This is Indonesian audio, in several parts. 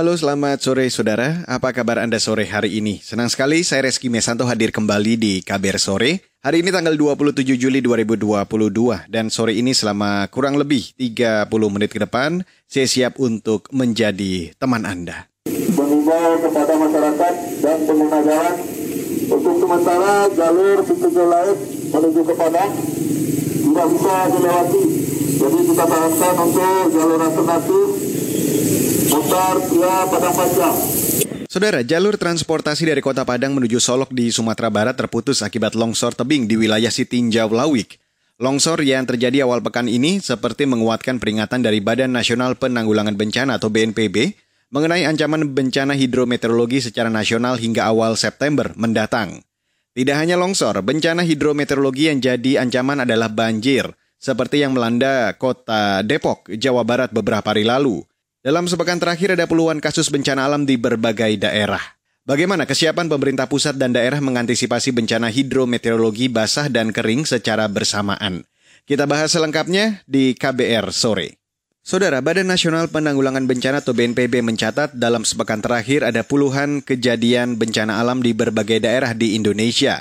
Halo selamat sore saudara, apa kabar Anda sore hari ini? Senang sekali saya Reski Mesanto hadir kembali di KBR Sore. Hari ini tanggal 27 Juli 2022 dan sore ini selama kurang lebih 30 menit ke depan saya siap untuk menjadi teman Anda. Mengimbau kepada masyarakat dan pengguna jalan untuk sementara jalur pintu lain menuju ke Padang tidak bisa dilewati. Jadi kita sarankan untuk jalur alternatif Mutar via Padang Panjang. Saudara, jalur transportasi dari Kota Padang menuju Solok di Sumatera Barat terputus akibat longsor tebing di wilayah Sitinjau Lawik. Longsor yang terjadi awal pekan ini seperti menguatkan peringatan dari Badan Nasional Penanggulangan Bencana atau BNPB mengenai ancaman bencana hidrometeorologi secara nasional hingga awal September mendatang. Tidak hanya longsor, bencana hidrometeorologi yang jadi ancaman adalah banjir, seperti yang melanda kota Depok, Jawa Barat beberapa hari lalu. Dalam sepekan terakhir ada puluhan kasus bencana alam di berbagai daerah. Bagaimana kesiapan pemerintah pusat dan daerah mengantisipasi bencana hidrometeorologi basah dan kering secara bersamaan? Kita bahas selengkapnya di KBR sore. Saudara, Badan Nasional Penanggulangan Bencana atau BNPB mencatat dalam sepekan terakhir ada puluhan kejadian bencana alam di berbagai daerah di Indonesia.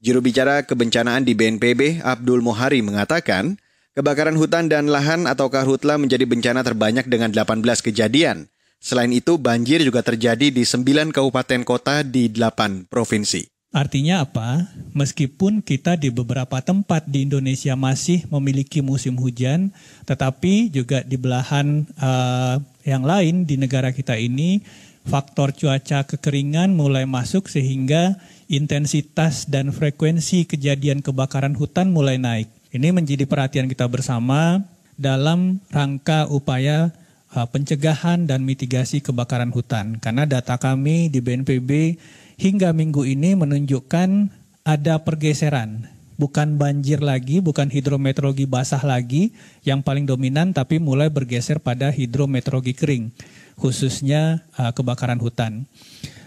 Juru bicara kebencanaan di BNPB, Abdul Mohari mengatakan, Kebakaran hutan dan lahan atau karhutla menjadi bencana terbanyak dengan 18 kejadian. Selain itu, banjir juga terjadi di 9 kabupaten kota di 8 provinsi. Artinya apa? Meskipun kita di beberapa tempat di Indonesia masih memiliki musim hujan, tetapi juga di belahan uh, yang lain di negara kita ini faktor cuaca kekeringan mulai masuk sehingga intensitas dan frekuensi kejadian kebakaran hutan mulai naik. Ini menjadi perhatian kita bersama dalam rangka upaya uh, pencegahan dan mitigasi kebakaran hutan. Karena data kami di BNPB hingga minggu ini menunjukkan ada pergeseran. Bukan banjir lagi, bukan hidrometeorologi basah lagi yang paling dominan, tapi mulai bergeser pada hidrometeorologi kering, khususnya uh, kebakaran hutan.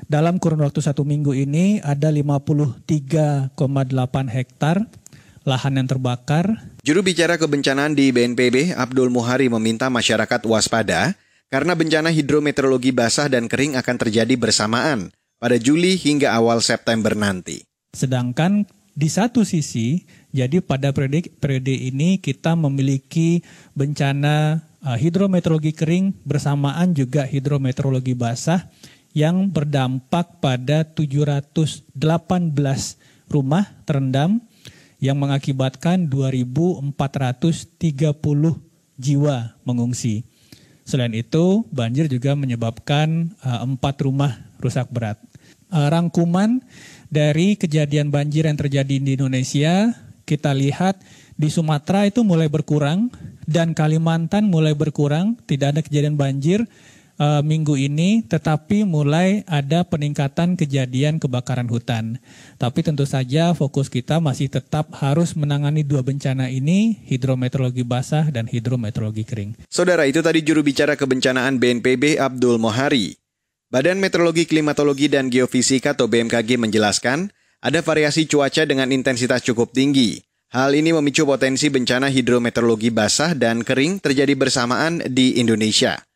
Dalam kurun waktu satu minggu ini ada 53,8 hektar lahan yang terbakar. Juru bicara kebencanaan di BNPB, Abdul Muhari meminta masyarakat waspada karena bencana hidrometeorologi basah dan kering akan terjadi bersamaan pada Juli hingga awal September nanti. Sedangkan di satu sisi, jadi pada periode, periode ini kita memiliki bencana uh, hidrometeorologi kering bersamaan juga hidrometeorologi basah yang berdampak pada 718 rumah terendam yang mengakibatkan 2.430 jiwa mengungsi. Selain itu, banjir juga menyebabkan uh, empat rumah rusak berat. Uh, rangkuman dari kejadian banjir yang terjadi di Indonesia, kita lihat di Sumatera itu mulai berkurang dan Kalimantan mulai berkurang, tidak ada kejadian banjir uh, minggu ini, tetapi mulai ada peningkatan kejadian kebakaran hutan. Tapi tentu saja fokus kita masih tetap harus menangani dua bencana ini, hidrometeorologi basah dan hidrometeorologi kering. Saudara, itu tadi juru bicara kebencanaan BNPB Abdul Mohari. Badan Meteorologi, Klimatologi, dan Geofisika atau BMKG menjelaskan, ada variasi cuaca dengan intensitas cukup tinggi. Hal ini memicu potensi bencana hidrometeorologi basah dan kering terjadi bersamaan di Indonesia.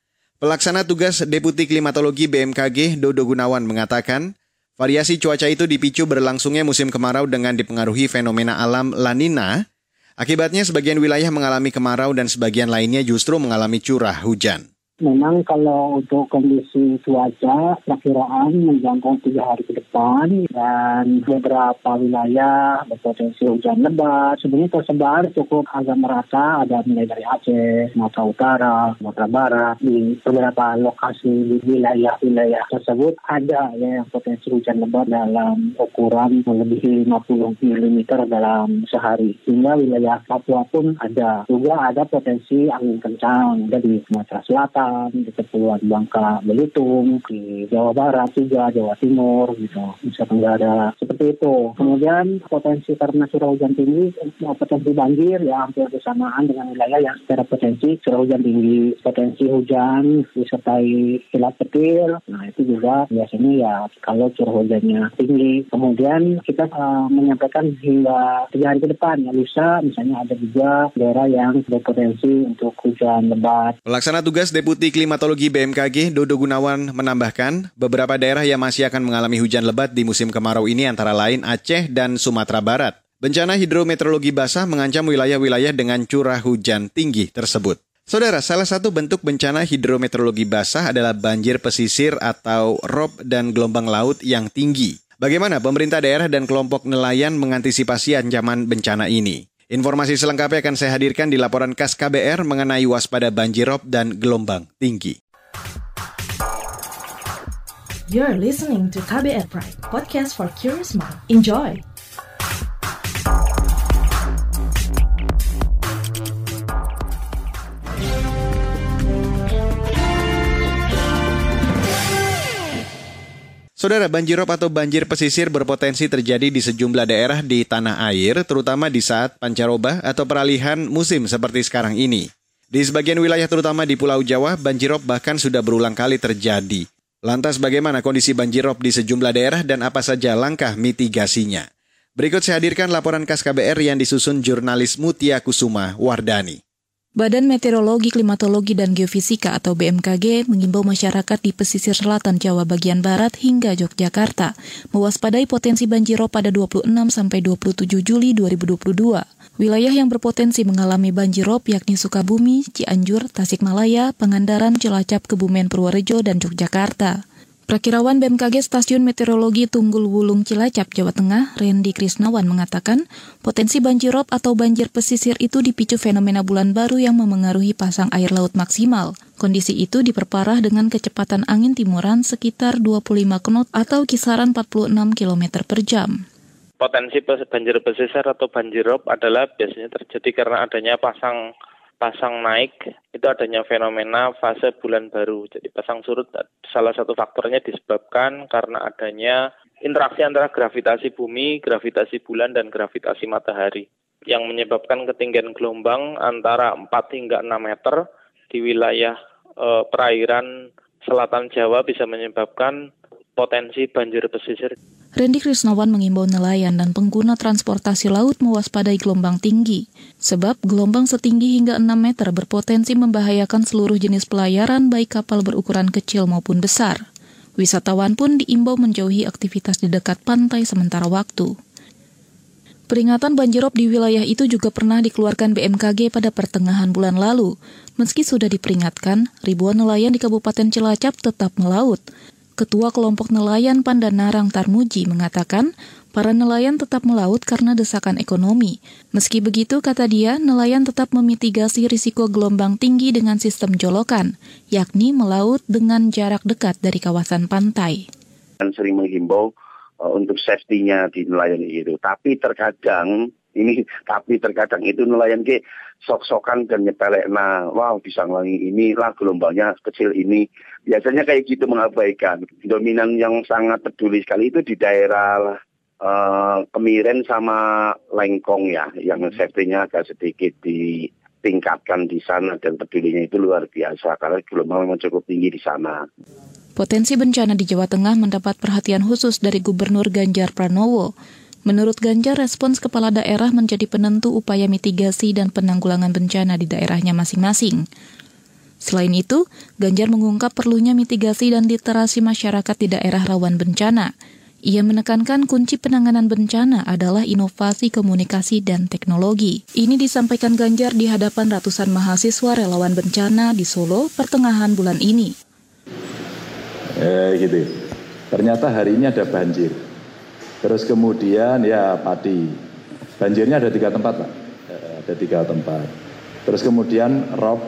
Pelaksana tugas Deputi Klimatologi BMKG Dodo Gunawan mengatakan, variasi cuaca itu dipicu berlangsungnya musim kemarau dengan dipengaruhi fenomena alam La Nina. Akibatnya sebagian wilayah mengalami kemarau dan sebagian lainnya justru mengalami curah hujan. Memang kalau untuk kondisi cuaca, perkiraan menjangkau tiga hari ke depan dan beberapa wilayah berpotensi hujan lebat. Sebenarnya tersebar cukup agak merata, ada mulai dari Aceh, Sumatera Utara, Sumatera Barat. Di beberapa lokasi di wilayah-wilayah tersebut ada ya yang potensi hujan lebat dalam ukuran melebihi 50 mm dalam sehari. Hingga wilayah Papua pun ada. Juga ada potensi angin kencang, dari Sumatera Selatan, Di Kepulauan Bangka Belitung, di Jawa Barat juga, Jawa Timur gitu, Nusa Tenggara seperti itu. Kemudian potensi karena curah hujan tinggi, potensi banjir ya hampir bersamaan dengan wilayah yang secara potensi curah hujan tinggi, potensi hujan disertai kilat petir. Nah itu juga biasanya ya kalau curah hujannya tinggi. Kemudian kita uh, menyampaikan hingga tiga hari ke depan ya lusa misalnya ada juga daerah yang berpotensi untuk hujan lebat. Pelaksana tugas Deputi Klimatologi BMKG Dodo Gunawan menambahkan, beberapa daerah yang masih akan mengalami hujan lebat di musim kemarau ini antara lain Aceh dan Sumatera Barat. Bencana hidrometeorologi basah mengancam wilayah-wilayah dengan curah hujan tinggi tersebut. Saudara, salah satu bentuk bencana hidrometeorologi basah adalah banjir pesisir atau rob dan gelombang laut yang tinggi. Bagaimana pemerintah daerah dan kelompok nelayan mengantisipasi ancaman bencana ini? Informasi selengkapnya akan saya hadirkan di laporan KAS KBR mengenai waspada banjirop dan gelombang tinggi. You're listening to KBR Pride, podcast for curious mind. Enjoy! Saudara, banjirop atau banjir pesisir berpotensi terjadi di sejumlah daerah di tanah air, terutama di saat pancaroba atau peralihan musim seperti sekarang ini. Di sebagian wilayah terutama di Pulau Jawa, banjirop bahkan sudah berulang kali terjadi. Lantas bagaimana kondisi banjirop di sejumlah daerah dan apa saja langkah mitigasinya? Berikut saya hadirkan laporan KAS KBR yang disusun jurnalis Mutia Kusuma Wardani. Badan Meteorologi, Klimatologi, dan Geofisika atau BMKG mengimbau masyarakat di pesisir selatan Jawa bagian barat hingga Yogyakarta mewaspadai potensi banjirop pada 26 sampai 27 Juli 2022. Wilayah yang berpotensi mengalami banjirop yakni Sukabumi, Cianjur, Tasikmalaya, Pangandaran, Cilacap, Kebumen, Purworejo, dan Yogyakarta. Prakirawan BMKG Stasiun Meteorologi Tunggul Wulung Cilacap, Jawa Tengah, Randy Krisnawan mengatakan, potensi banjirop atau banjir pesisir itu dipicu fenomena bulan baru yang memengaruhi pasang air laut maksimal. Kondisi itu diperparah dengan kecepatan angin timuran sekitar 25 knot atau kisaran 46 km per jam. Potensi banjir pesisir atau banjirop adalah biasanya terjadi karena adanya pasang pasang naik itu adanya fenomena fase bulan baru. Jadi pasang surut salah satu faktornya disebabkan karena adanya interaksi antara gravitasi bumi, gravitasi bulan, dan gravitasi matahari yang menyebabkan ketinggian gelombang antara 4 hingga 6 meter di wilayah e, perairan selatan Jawa bisa menyebabkan potensi banjir pesisir. Randy Krisnawan mengimbau nelayan dan pengguna transportasi laut mewaspadai gelombang tinggi, sebab gelombang setinggi hingga 6 meter berpotensi membahayakan seluruh jenis pelayaran baik kapal berukuran kecil maupun besar. Wisatawan pun diimbau menjauhi aktivitas di dekat pantai sementara waktu. Peringatan banjirop di wilayah itu juga pernah dikeluarkan BMKG pada pertengahan bulan lalu. Meski sudah diperingatkan, ribuan nelayan di Kabupaten Cilacap tetap melaut. Ketua Kelompok Nelayan Pandanarang Tarmuji mengatakan, para nelayan tetap melaut karena desakan ekonomi. Meski begitu, kata dia, nelayan tetap memitigasi risiko gelombang tinggi dengan sistem jolokan, yakni melaut dengan jarak dekat dari kawasan pantai. Dan sering menghimbau uh, untuk safety-nya di nelayan itu. Tapi terkadang ini tapi terkadang itu nelayan ke sok-sokan dan nyepelek nah wow bisa ngelangi ini lah gelombangnya kecil ini biasanya kayak gitu mengabaikan dominan yang sangat peduli sekali itu di daerah uh, kemiren sama lengkong ya yang safety-nya agak sedikit ditingkatkan di sana dan pedulinya itu luar biasa karena gelombang memang cukup tinggi di sana. Potensi bencana di Jawa Tengah mendapat perhatian khusus dari Gubernur Ganjar Pranowo. Menurut Ganjar, respons kepala daerah menjadi penentu upaya mitigasi dan penanggulangan bencana di daerahnya masing-masing. Selain itu, Ganjar mengungkap perlunya mitigasi dan literasi masyarakat di daerah rawan bencana. Ia menekankan kunci penanganan bencana adalah inovasi komunikasi dan teknologi. Ini disampaikan Ganjar di hadapan ratusan mahasiswa relawan bencana di Solo pertengahan bulan ini. Eh gitu. Ternyata hari ini ada banjir. Terus kemudian ya padi. Banjirnya ada tiga tempat Pak. Eh, ada tiga tempat. Terus kemudian rob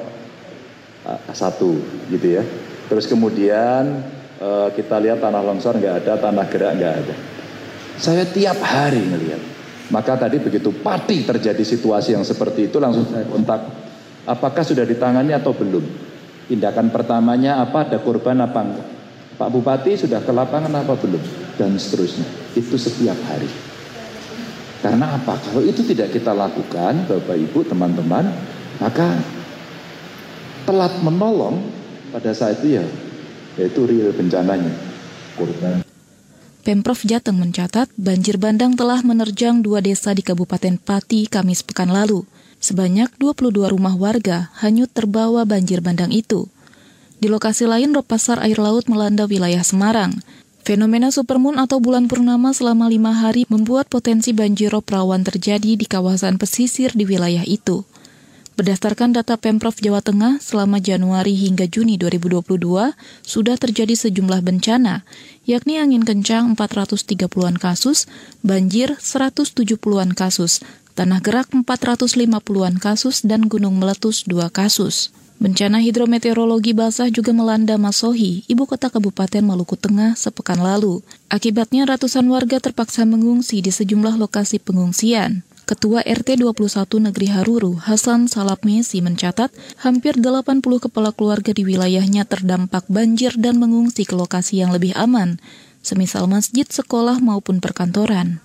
uh, satu gitu ya. Terus kemudian uh, kita lihat tanah longsor nggak ada, tanah gerak nggak ada. Saya tiap hari ngelihat. Maka tadi begitu pati terjadi situasi yang seperti itu langsung saya kontak. Apakah sudah ditangani atau belum? Tindakan pertamanya apa? Ada korban apa? Pak Bupati sudah ke lapangan apa belum? Dan seterusnya. Itu setiap hari. Karena apa? Kalau itu tidak kita lakukan, Bapak Ibu, teman-teman, maka telat menolong pada saat itu ya, yaitu real bencananya. Korban. Pemprov Jateng mencatat banjir bandang telah menerjang dua desa di Kabupaten Pati Kamis pekan lalu. Sebanyak 22 rumah warga hanyut terbawa banjir bandang itu. Di lokasi lain, rop pasar air laut melanda wilayah Semarang. Fenomena supermoon atau bulan purnama selama lima hari membuat potensi banjir rop rawan terjadi di kawasan pesisir di wilayah itu. Berdasarkan data Pemprov Jawa Tengah, selama Januari hingga Juni 2022, sudah terjadi sejumlah bencana, yakni angin kencang 430-an kasus, banjir 170-an kasus, tanah gerak 450-an kasus, dan gunung meletus 2 kasus. Bencana hidrometeorologi basah juga melanda Masohi, ibu kota Kabupaten Maluku Tengah, sepekan lalu. Akibatnya ratusan warga terpaksa mengungsi di sejumlah lokasi pengungsian. Ketua RT 21 Negeri Haruru, Hasan Salap Mesi mencatat hampir 80 kepala keluarga di wilayahnya terdampak banjir dan mengungsi ke lokasi yang lebih aman, semisal masjid, sekolah maupun perkantoran.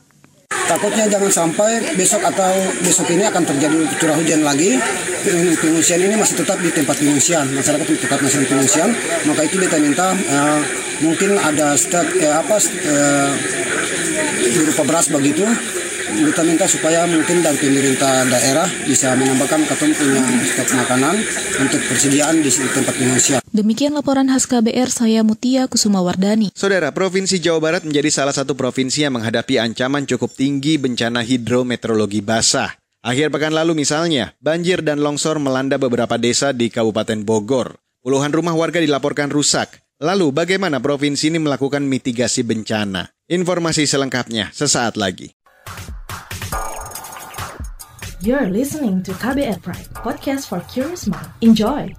Takutnya jangan sampai besok atau besok ini akan terjadi curah hujan lagi. Pengungsian ini masih tetap di tempat pengungsian, masyarakat tetap masih di pengungsian. Maka itu kita minta uh, mungkin ada stok eh, apa uh, berupa beras begitu kita minta supaya mungkin dari pemerintah daerah bisa menambahkan ketemu punya stok makanan untuk persediaan di tempat pengungsian. Demikian laporan khas KBR saya Mutia Kusuma Wardani. Saudara, Provinsi Jawa Barat menjadi salah satu provinsi yang menghadapi ancaman cukup tinggi bencana hidrometeorologi basah. Akhir pekan lalu misalnya, banjir dan longsor melanda beberapa desa di Kabupaten Bogor. Puluhan rumah warga dilaporkan rusak. Lalu bagaimana provinsi ini melakukan mitigasi bencana? Informasi selengkapnya sesaat lagi. You're listening to KBR Pride, podcast for curious mind. Enjoy!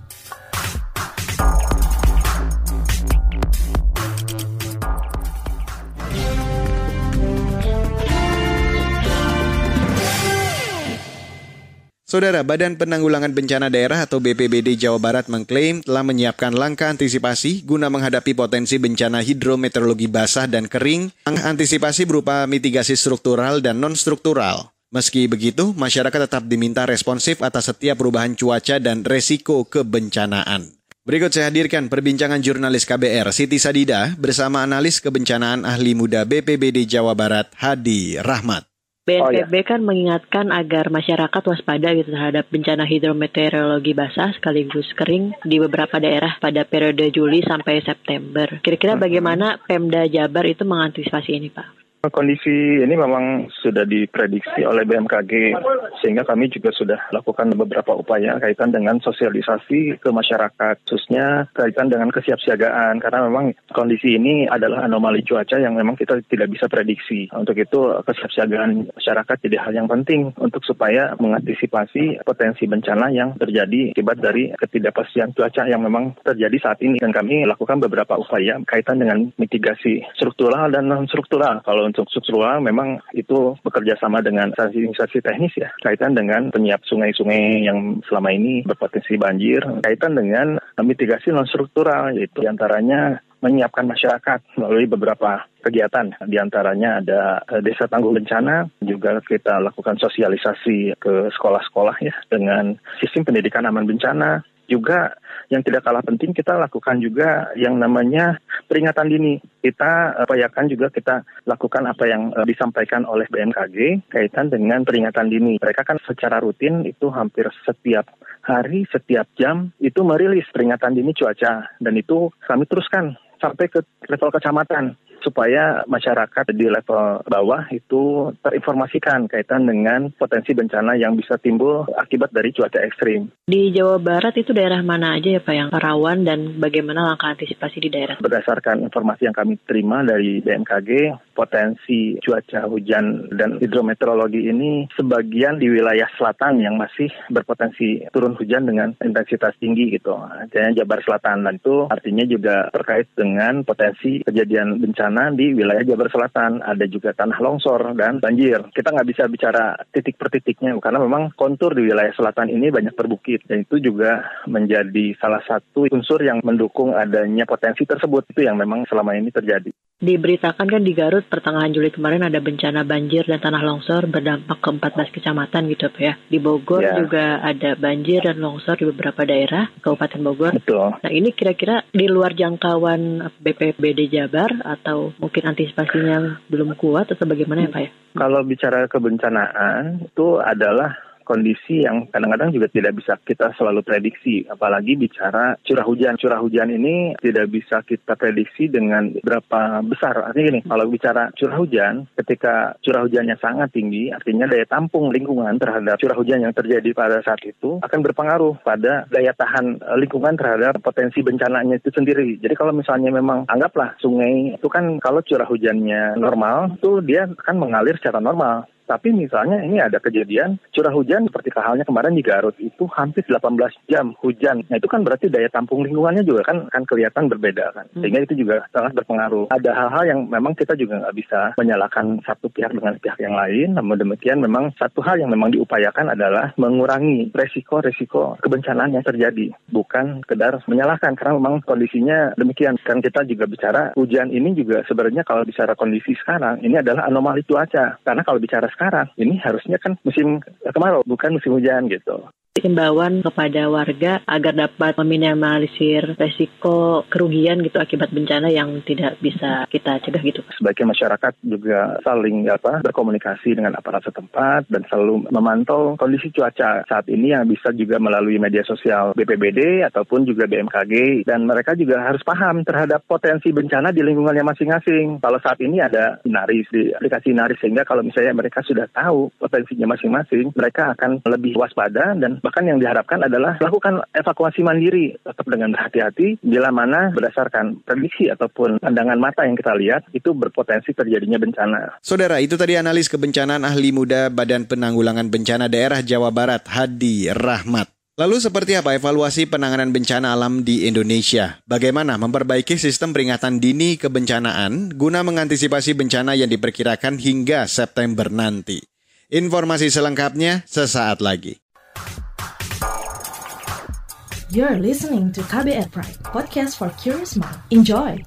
Saudara, Badan Penanggulangan Bencana Daerah atau BPBD Jawa Barat mengklaim telah menyiapkan langkah antisipasi guna menghadapi potensi bencana hidrometeorologi basah dan kering. Antisipasi berupa mitigasi struktural dan non-struktural. Meski begitu, masyarakat tetap diminta responsif atas setiap perubahan cuaca dan resiko kebencanaan. Berikut saya hadirkan perbincangan jurnalis KBR Siti Sadida bersama analis kebencanaan ahli muda BPBD Jawa Barat Hadi Rahmat. BNPB oh, ya. kan mengingatkan agar masyarakat waspada gitu terhadap bencana hidrometeorologi basah sekaligus kering di beberapa daerah pada periode Juli sampai September. Kira-kira hmm. bagaimana Pemda Jabar itu mengantisipasi ini, Pak? Kondisi ini memang sudah diprediksi oleh BMKG sehingga kami juga sudah lakukan beberapa upaya kaitan dengan sosialisasi ke masyarakat khususnya kaitan dengan kesiapsiagaan karena memang kondisi ini adalah anomali cuaca yang memang kita tidak bisa prediksi. Untuk itu kesiapsiagaan masyarakat jadi hal yang penting untuk supaya mengantisipasi potensi bencana yang terjadi akibat dari ketidakpastian cuaca yang memang terjadi saat ini dan kami lakukan beberapa upaya kaitan dengan mitigasi struktural dan non struktural. Kalau untuk struktural memang itu bekerja sama dengan instansi teknis ya kaitan dengan penyiap sungai-sungai yang selama ini berpotensi banjir kaitan dengan mitigasi non struktural yaitu di antaranya menyiapkan masyarakat melalui beberapa kegiatan. Di antaranya ada eh, Desa Tangguh Bencana, juga kita lakukan sosialisasi ke sekolah-sekolah ya dengan sistem pendidikan aman bencana, juga yang tidak kalah penting kita lakukan juga yang namanya peringatan dini. Kita upayakan juga kita lakukan apa yang uh, disampaikan oleh BMKG kaitan dengan peringatan dini. Mereka kan secara rutin itu hampir setiap hari, setiap jam itu merilis peringatan dini cuaca dan itu kami teruskan sampai ke level kecamatan supaya masyarakat di level bawah itu terinformasikan kaitan dengan potensi bencana yang bisa timbul akibat dari cuaca ekstrim. Di Jawa Barat itu daerah mana aja ya Pak yang rawan dan bagaimana langkah antisipasi di daerah? Berdasarkan informasi yang kami terima dari BMKG, potensi cuaca hujan dan hidrometeorologi ini sebagian di wilayah selatan yang masih berpotensi turun hujan dengan intensitas tinggi gitu. Artinya Jabar Selatan dan itu artinya juga terkait dengan potensi kejadian bencana bencana di wilayah Jabar Selatan. Ada juga tanah longsor dan banjir. Kita nggak bisa bicara titik per titiknya karena memang kontur di wilayah selatan ini banyak berbukit dan itu juga menjadi salah satu unsur yang mendukung adanya potensi tersebut itu yang memang selama ini terjadi. Diberitakan kan di Garut pertengahan Juli kemarin ada bencana banjir dan tanah longsor berdampak ke 14 kecamatan gitu Pak ya. Di Bogor ya. juga ada banjir dan longsor di beberapa daerah Kabupaten Bogor. Betul. Nah ini kira-kira di luar jangkauan BPBD Jabar atau mungkin antisipasinya belum kuat atau bagaimana ya Pak ya? Kalau bicara kebencanaan itu adalah kondisi yang kadang-kadang juga tidak bisa kita selalu prediksi, apalagi bicara curah hujan. Curah hujan ini tidak bisa kita prediksi dengan berapa besar. Artinya gini, kalau bicara curah hujan, ketika curah hujannya sangat tinggi, artinya daya tampung lingkungan terhadap curah hujan yang terjadi pada saat itu akan berpengaruh pada daya tahan lingkungan terhadap potensi bencananya itu sendiri. Jadi kalau misalnya memang anggaplah sungai itu kan kalau curah hujannya normal, itu dia akan mengalir secara normal. Tapi misalnya ini ada kejadian curah hujan seperti halnya kemarin di Garut itu hampir 18 jam hujan. Nah itu kan berarti daya tampung lingkungannya juga kan kan kelihatan berbeda kan. Hmm. Sehingga itu juga sangat berpengaruh. Ada hal-hal yang memang kita juga nggak bisa menyalahkan satu pihak dengan pihak yang lain. Namun demikian memang satu hal yang memang diupayakan adalah mengurangi resiko-resiko kebencanaan yang terjadi. Bukan sekedar menyalahkan karena memang kondisinya demikian. Kan kita juga bicara hujan ini juga sebenarnya kalau bicara kondisi sekarang ini adalah anomali cuaca. Karena kalau bicara sekarang. Ini harusnya kan musim kemarau, bukan musim hujan gitu himbauan kepada warga agar dapat meminimalisir resiko kerugian gitu akibat bencana yang tidak bisa kita cegah gitu. Sebagai masyarakat juga saling apa berkomunikasi dengan aparat setempat dan selalu memantau kondisi cuaca saat ini yang bisa juga melalui media sosial BPBD ataupun juga BMKG dan mereka juga harus paham terhadap potensi bencana di lingkungannya masing-masing. Kalau saat ini ada Inaris di aplikasi Inaris sehingga kalau misalnya mereka sudah tahu potensinya masing-masing, mereka akan lebih waspada dan bahkan yang diharapkan adalah lakukan evakuasi mandiri tetap dengan berhati-hati bila mana berdasarkan prediksi ataupun pandangan mata yang kita lihat itu berpotensi terjadinya bencana. Saudara, itu tadi analis kebencanaan ahli muda Badan Penanggulangan Bencana Daerah Jawa Barat Hadi Rahmat. Lalu seperti apa evaluasi penanganan bencana alam di Indonesia? Bagaimana memperbaiki sistem peringatan dini kebencanaan guna mengantisipasi bencana yang diperkirakan hingga September nanti? Informasi selengkapnya sesaat lagi. You're listening to KBR Pride, podcast for curious mind. Enjoy!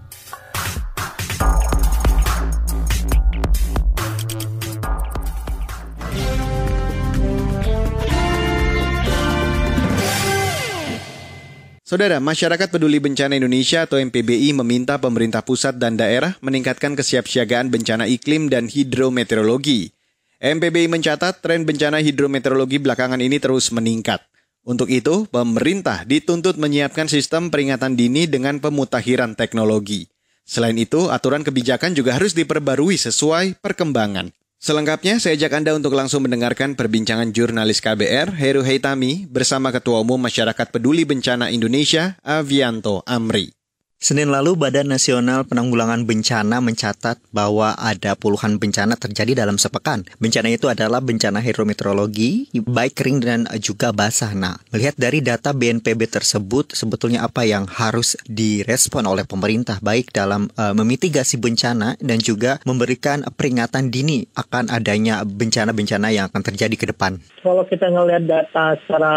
Saudara, Masyarakat Peduli Bencana Indonesia atau MPBI meminta pemerintah pusat dan daerah meningkatkan kesiapsiagaan bencana iklim dan hidrometeorologi. MPBI mencatat tren bencana hidrometeorologi belakangan ini terus meningkat. Untuk itu, pemerintah dituntut menyiapkan sistem peringatan dini dengan pemutakhiran teknologi. Selain itu, aturan kebijakan juga harus diperbarui sesuai perkembangan. Selengkapnya, saya ajak Anda untuk langsung mendengarkan perbincangan jurnalis KBR, Heru Heitami, bersama Ketua Umum Masyarakat Peduli Bencana Indonesia, Avianto Amri. Senin lalu Badan Nasional Penanggulangan Bencana mencatat bahwa ada puluhan bencana terjadi dalam sepekan. Bencana itu adalah bencana hidrometeorologi, baik kering dan juga basah. Nah, melihat dari data BNPB tersebut, sebetulnya apa yang harus direspon oleh pemerintah baik dalam uh, memitigasi bencana dan juga memberikan peringatan dini akan adanya bencana-bencana yang akan terjadi ke depan. Kalau kita ngelihat data secara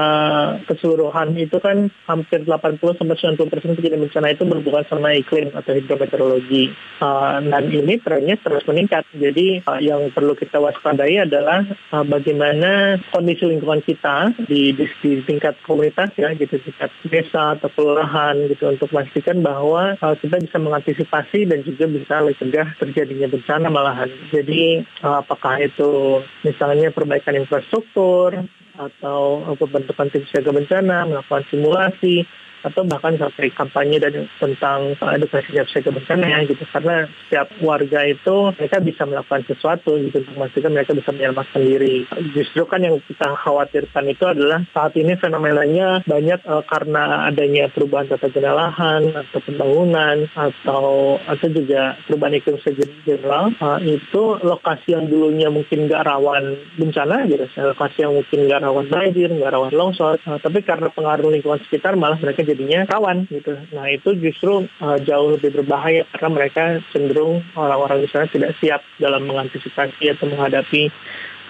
keseluruhan itu kan hampir 80 sampai 90 persen kejadian bencana itu berhubungan berhubungan sama iklim atau hidrometeorologi. Uh, dan ini trennya terus meningkat. Jadi uh, yang perlu kita waspadai adalah uh, bagaimana kondisi lingkungan kita di, di, di tingkat komunitas ya, gitu tingkat desa atau kelurahan gitu untuk memastikan bahwa uh, kita bisa mengantisipasi dan juga bisa mencegah terjadinya bencana malahan. Jadi uh, apakah itu misalnya perbaikan infrastruktur atau pembentukan tim siaga bencana, melakukan simulasi, atau bahkan sampai kampanye dan tentang edukasi siaga bencana gitu. Karena setiap warga itu mereka bisa melakukan sesuatu gitu untuk memastikan mereka bisa menyelamatkan diri justru kan yang kita khawatirkan itu adalah saat ini fenomenanya banyak uh, karena adanya perubahan tata guna lahan atau pembangunan atau atau juga perubahan iklim secara uh, itu lokasi yang dulunya mungkin nggak rawan bencana gitu lokasi yang mungkin nggak rawan banjir nggak rawan longsor uh, tapi karena pengaruh lingkungan sekitar malah mereka jadi jadinya rawan gitu. Nah itu justru uh, jauh lebih berbahaya karena mereka cenderung orang-orang di sana tidak siap dalam mengantisipasi atau menghadapi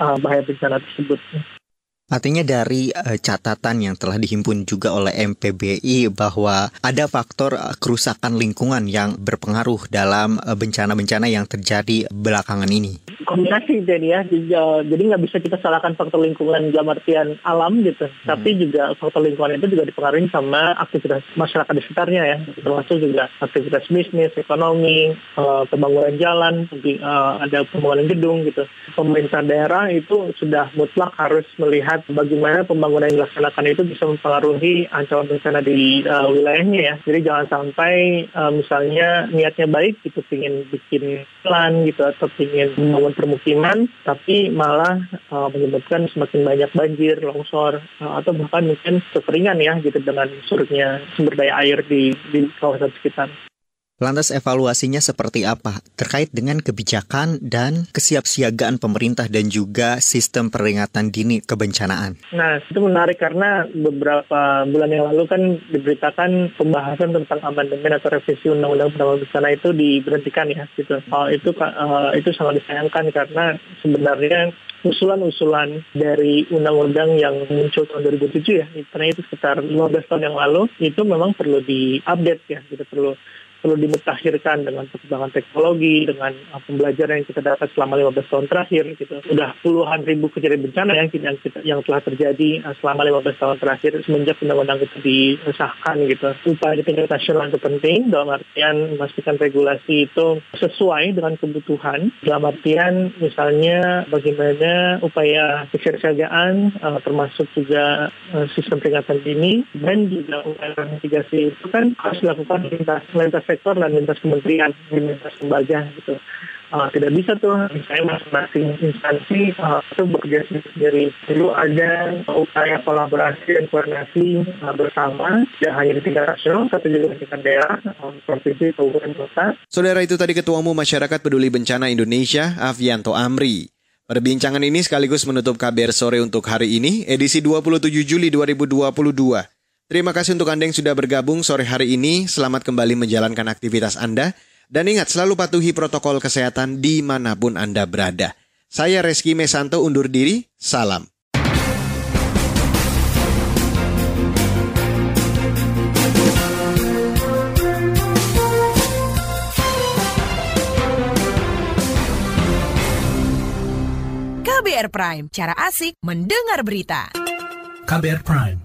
uh, bahaya bencana tersebut. Artinya dari uh, catatan yang telah dihimpun juga oleh MPBI bahwa ada faktor uh, kerusakan lingkungan yang berpengaruh dalam bencana-bencana uh, yang terjadi belakangan ini. Kombinasi jadi ya, jadi nggak bisa kita salahkan faktor lingkungan dalam artian alam gitu, hmm. tapi juga faktor lingkungan itu juga dipengaruhi sama aktivitas masyarakat di sekitarnya ya, termasuk juga aktivitas bisnis, ekonomi, uh, pembangunan jalan, uh, ada pembangunan gedung gitu. Pemerintah daerah itu sudah mutlak harus melihat melihat bagaimana pembangunan yang dilaksanakan itu bisa mempengaruhi ancaman bencana di uh, wilayahnya ya. Jadi jangan sampai uh, misalnya niatnya baik gitu, ingin bikin plan gitu atau ingin membangun permukiman, tapi malah uh, menyebabkan semakin banyak banjir, longsor, uh, atau bahkan mungkin kekeringan ya gitu dengan surutnya sumber daya air di, di kawasan sekitar. Lantas evaluasinya seperti apa terkait dengan kebijakan dan kesiapsiagaan pemerintah dan juga sistem peringatan dini kebencanaan? Nah, itu menarik karena beberapa bulan yang lalu kan diberitakan pembahasan tentang amandemen atau revisi undang-undang penanggulangan bencana itu diberhentikan ya gitu. Itu uh, itu sangat disayangkan karena sebenarnya usulan-usulan dari undang-undang yang muncul tahun 2007 ya, karena itu sekitar 15 tahun yang lalu, itu memang perlu diupdate ya, gitu perlu perlu dimutakhirkan dengan perkembangan teknologi, dengan uh, pembelajaran yang kita dapat selama 15 tahun terakhir. Gitu. Sudah puluhan ribu kejadian bencana yang, yang, yang telah terjadi uh, selama 15 tahun terakhir semenjak undang-undang itu disahkan. Gitu. Upaya di tingkat nasional itu penting dalam artian memastikan regulasi itu sesuai dengan kebutuhan. Dalam artian misalnya bagaimana upaya kesiapsiagaan uh, termasuk juga sistem peringatan dini dan juga upaya mitigasi itu kan harus dilakukan lintas, lintas sektor dan lintas kementerian, lintas lembaga gitu. Uh, tidak bisa tuh misalnya masing-masing instansi uh, itu bekerja sendiri. Perlu ada upaya kolaborasi dan koordinasi uh, bersama, tidak hanya di tingkat nasional, tapi juga di tingkat daerah, uh, provinsi, kabupaten, kota. Saudara itu tadi Ketua Umum Masyarakat Peduli Bencana Indonesia, Avianto Amri. Perbincangan ini sekaligus menutup KBR sore untuk hari ini, edisi 27 Juli 2022. Terima kasih untuk Anda yang sudah bergabung sore hari ini. Selamat kembali menjalankan aktivitas Anda. Dan ingat selalu patuhi protokol kesehatan di mana pun Anda berada. Saya Reski Mesanto undur diri. Salam. KBR Prime, cara asik mendengar berita. KBR Prime